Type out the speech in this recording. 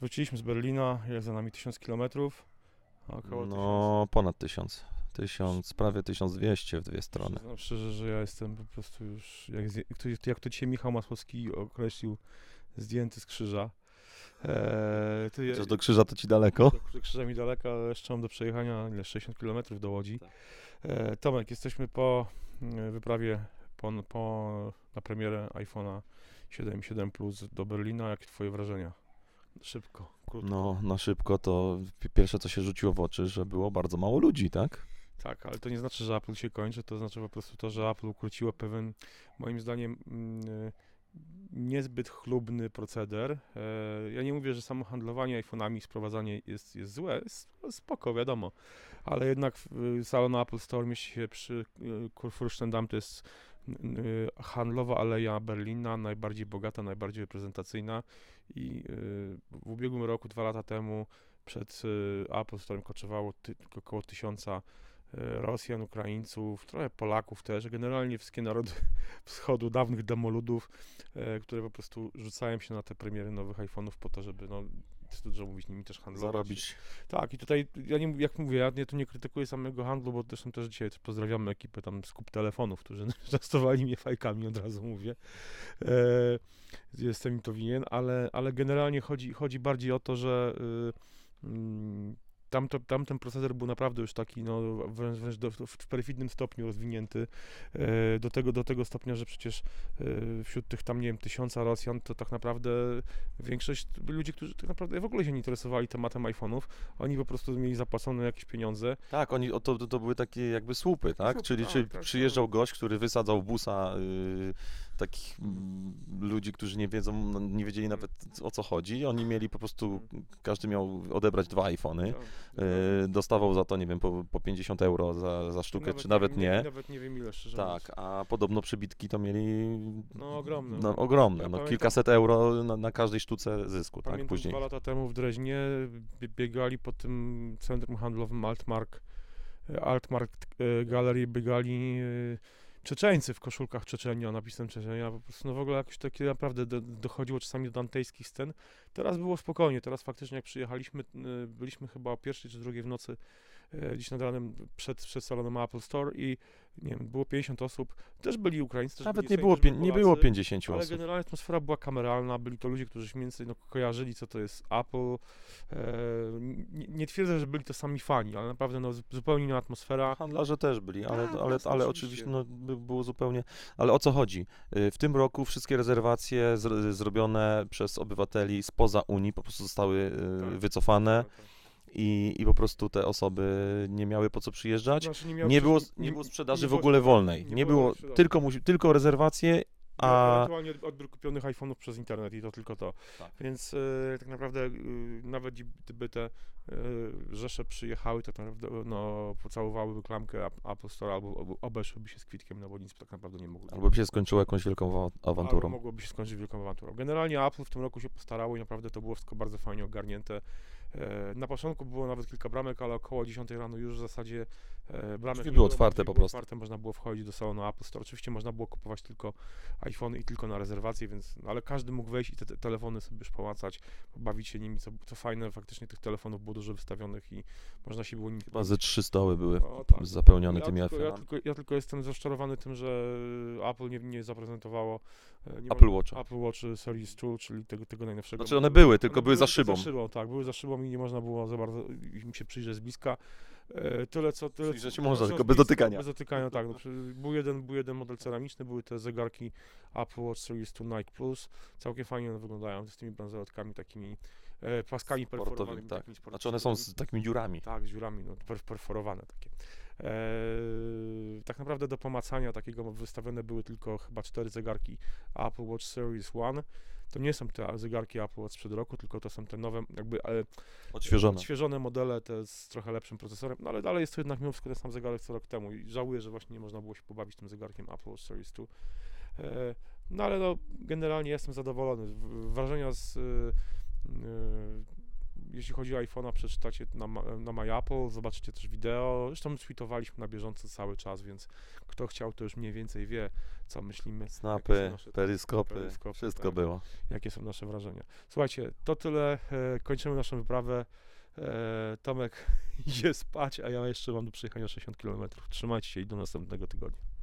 Wróciliśmy z Berlina, jest za nami 1000 km. Około No, ponad 1000. 1000, prawie 1200 w dwie 1000. strony. Przyznam szczerze, że ja jestem po prostu już, jak, jak, to, dzisiaj Michał Masłowski określił, zdjęty z krzyża. Eee, to ja- Chociaż do krzyża to ci daleko. do, krzyża mi daleko, ale jeszcze mam do przejechania ile 60 km do Łodzi. Tak. E, Tomek, jesteśmy po e, wyprawie po, po, na premierę iPhone'a 7 i 7 Plus do Berlina. Jakie twoje wrażenia? Szybko, krótko. No, na szybko to pi- pierwsze co się rzuciło w oczy, że było bardzo mało ludzi, tak? Tak, ale to nie znaczy, że Apple się kończy, to znaczy po prostu to, że Apple ukróciło pewien, moim zdaniem, mm, y, niezbyt chlubny proceder. E, Ja nie mówię, że samo handlowanie iPhone'ami, sprowadzanie jest, jest złe, spoko, wiadomo, ale jednak y, salon Apple Store mieści się przy y, Kurfürstendamm, to jest y, handlowa aleja Berlina, najbardziej bogata, najbardziej reprezentacyjna. I y, w ubiegłym roku, dwa lata temu, przed y, Apple Store koczowało ty, około tysiąca Rosjan, Ukraińców, trochę Polaków też, generalnie wszystkie narody wschodu, dawnych demoludów, które po prostu rzucają się na te premiery nowych iPhone'ów po to, żeby, no, jest dużo mówić, nimi też handlować. Zarobić. Tak, i tutaj, ja nie, jak mówię, ja nie, tu nie krytykuję samego handlu, bo zresztą też dzisiaj też pozdrawiamy ekipę tam z kup telefonów, którzy częstowali mnie fajkami, od razu mówię. E, jestem im to winien, ale, ale generalnie chodzi, chodzi bardziej o to, że y, mm, tamto, tamten proceder był naprawdę już taki, no, wręcz, wręcz do, w perfidnym stopniu rozwinięty, e, do tego, do tego stopnia, że przecież e, wśród tych tam, nie wiem, tysiąca Rosjan, to tak naprawdę większość ludzi, którzy tak naprawdę w ogóle się nie interesowali tematem iPhone'ów, oni po prostu mieli zapłacone jakieś pieniądze. Tak, oni, o, to, to były takie jakby słupy, tak? Słupy, czyli tak, czyli tak, przyjeżdżał gość, który wysadzał busa y, takich mm, ludzi, którzy nie wiedzą, no, nie wiedzieli nawet o co chodzi. Oni mieli po prostu, każdy miał odebrać dwa iPhony. Tak. Y, dostawał za to, nie wiem, po, po 50 euro za, za sztukę, czy nawet nie. Nawet nie wiem ile, szczerze mówiąc. Tak, a podobno przebitki to mieli No ogromne. no, ogromne, Ja no, pamiętam- kilkaset euro na, na każdej sztuce zysku, tak, Pamiętam później. dwa lata temu w Dreźnie bie- biegali po tym centrum handlowym Altmark, e, Altmark e, galerii biegali e, Czeczeńcy w koszulkach Czeczenia, napisem Czeczenia, po prostu no w ogóle jakoś takie naprawdę do, dochodziło czasami do dantejskich scen. Teraz było spokojnie, teraz faktycznie jak przyjechaliśmy, e, byliśmy chyba o pierwszej czy drugiej w nocy e, gdzieś nad ranem przed, przed salonem Apple Store i nie wiem, było 50 osób, też byli Ukraińcy, też Nawet byli nie było, pię- nie było Polacy. 50 Ale osób. generalnie atmosfera była kameralna, byli to ludzie, którzy mniej więcej no, kojarzyli, co to jest Apple. E, nie, nie twierdzę, że byli to sami fani, ale naprawdę no, zu- zupełnie inna atmosfera. Handlarze też byli, ale, Tak, ale, jasne, ale oczywiście. oczywiście no, by było zupełnie. Ale o co chodzi? Y, W tym roku wszystkie rezerwacje zr- zrobione przez obywateli spoza Unii po prostu zostały y, Tak. wycofane Tak, tak. I, i po prostu te osoby nie miały po co przyjeżdżać. Znaczy, miał Nie było, przecież- nie było sprzedaży nie w ogóle wolnej. nie Nie było tylko, musi, tylko rezerwacje, a Ewentualnie od- odbiór kupionych iPhone'ów przez internet i to tylko to. Tak. Więc e, tak naprawdę e, nawet gdyby te e, rzesze przyjechały, to tak naprawdę no, pocałowałyby klamkę App- Apple Store albo albo obeszłyby się z kwitkiem, no bo nic tak naprawdę nie mogły albo by się skończyło jakąś wielką wa- Albo awanturą. mogłoby się skończyć wielką awanturą. Generalnie Apple w tym roku się postarało i naprawdę to było wszystko bardzo fajnie ogarnięte. E, Na początku było nawet kilka bramek, ale około 10 rano już w zasadzie e, bramek Drzwi nie były było, otwarte po były prostu. Otwarte, można było wchodzić do salonu Apple Store. Oczywiście można było kupować tylko iPhony i tylko na rezerwację, więc, no, ale każdy mógł wejść i te, te telefony sobie już połacać, pobawić się nimi, co, co fajne, faktycznie tych telefonów było dużo wystawionych i można się było nimi Chyba ze trzy stoły były O, tak. zapełnione ja tymi tylko, ja, tylko, ja tylko jestem rozczarowany tym, że Apple nie, nie zaprezentowało e, nie Apple Watcha. Apple Watch Series 2, czyli tego, tego najnowszego. Znaczy one były, tylko były za szybą. Za szybą, tak, były za szybą i nie można było za bardzo im się przyjrzeć z bliska. E, tyle co... Tyle, Przyjrzeć co- się można, tylko bez dotykania. Bez dotykania, tak. No, przy- był, jeden, był jeden model ceramiczny, były te zegarki Apple Watch Series 2 Nike Plus. Całkiem fajnie one wyglądają, z tymi bransoletkami takimi, e, paskami perforowanymi. tak. takimi Znaczy one są z takimi dziurami. Tak, z dziurami, no, per, perforowane takie. Eee, tak naprawdę do pomacania takiego wystawione były tylko chyba cztery zegarki Apple Watch Series One. To nie są te zegarki Apple sprzed roku, tylko to są te nowe, jakby e, Odświeżone. odświeżone modele, te z trochę lepszym procesorem, no ale dalej jest to jednak mimo wszystko ten sam zegarek co rok temu i żałuję, że właśnie nie można było się pobawić tym zegarkiem Apple Watch Series 2. E, no ale no, generalnie jestem zadowolony. Wrażenia z... e, e, jeśli chodzi o iPhone'a, przeczytacie na, na My Apple, zobaczycie też wideo. Zresztą tweetowaliśmy na bieżąco cały czas, więc kto chciał, to już mniej więcej wie, co myślimy, Snapy, nasze- peryskopy, peryskopy, wszystko tak. było. jakie są nasze wrażenia. Słuchajcie, to tyle. E, kończymy naszą wyprawę. E, Tomek idzie spać, a ja jeszcze mam do przejechania 60 km. Trzymajcie się i do następnego tygodnia.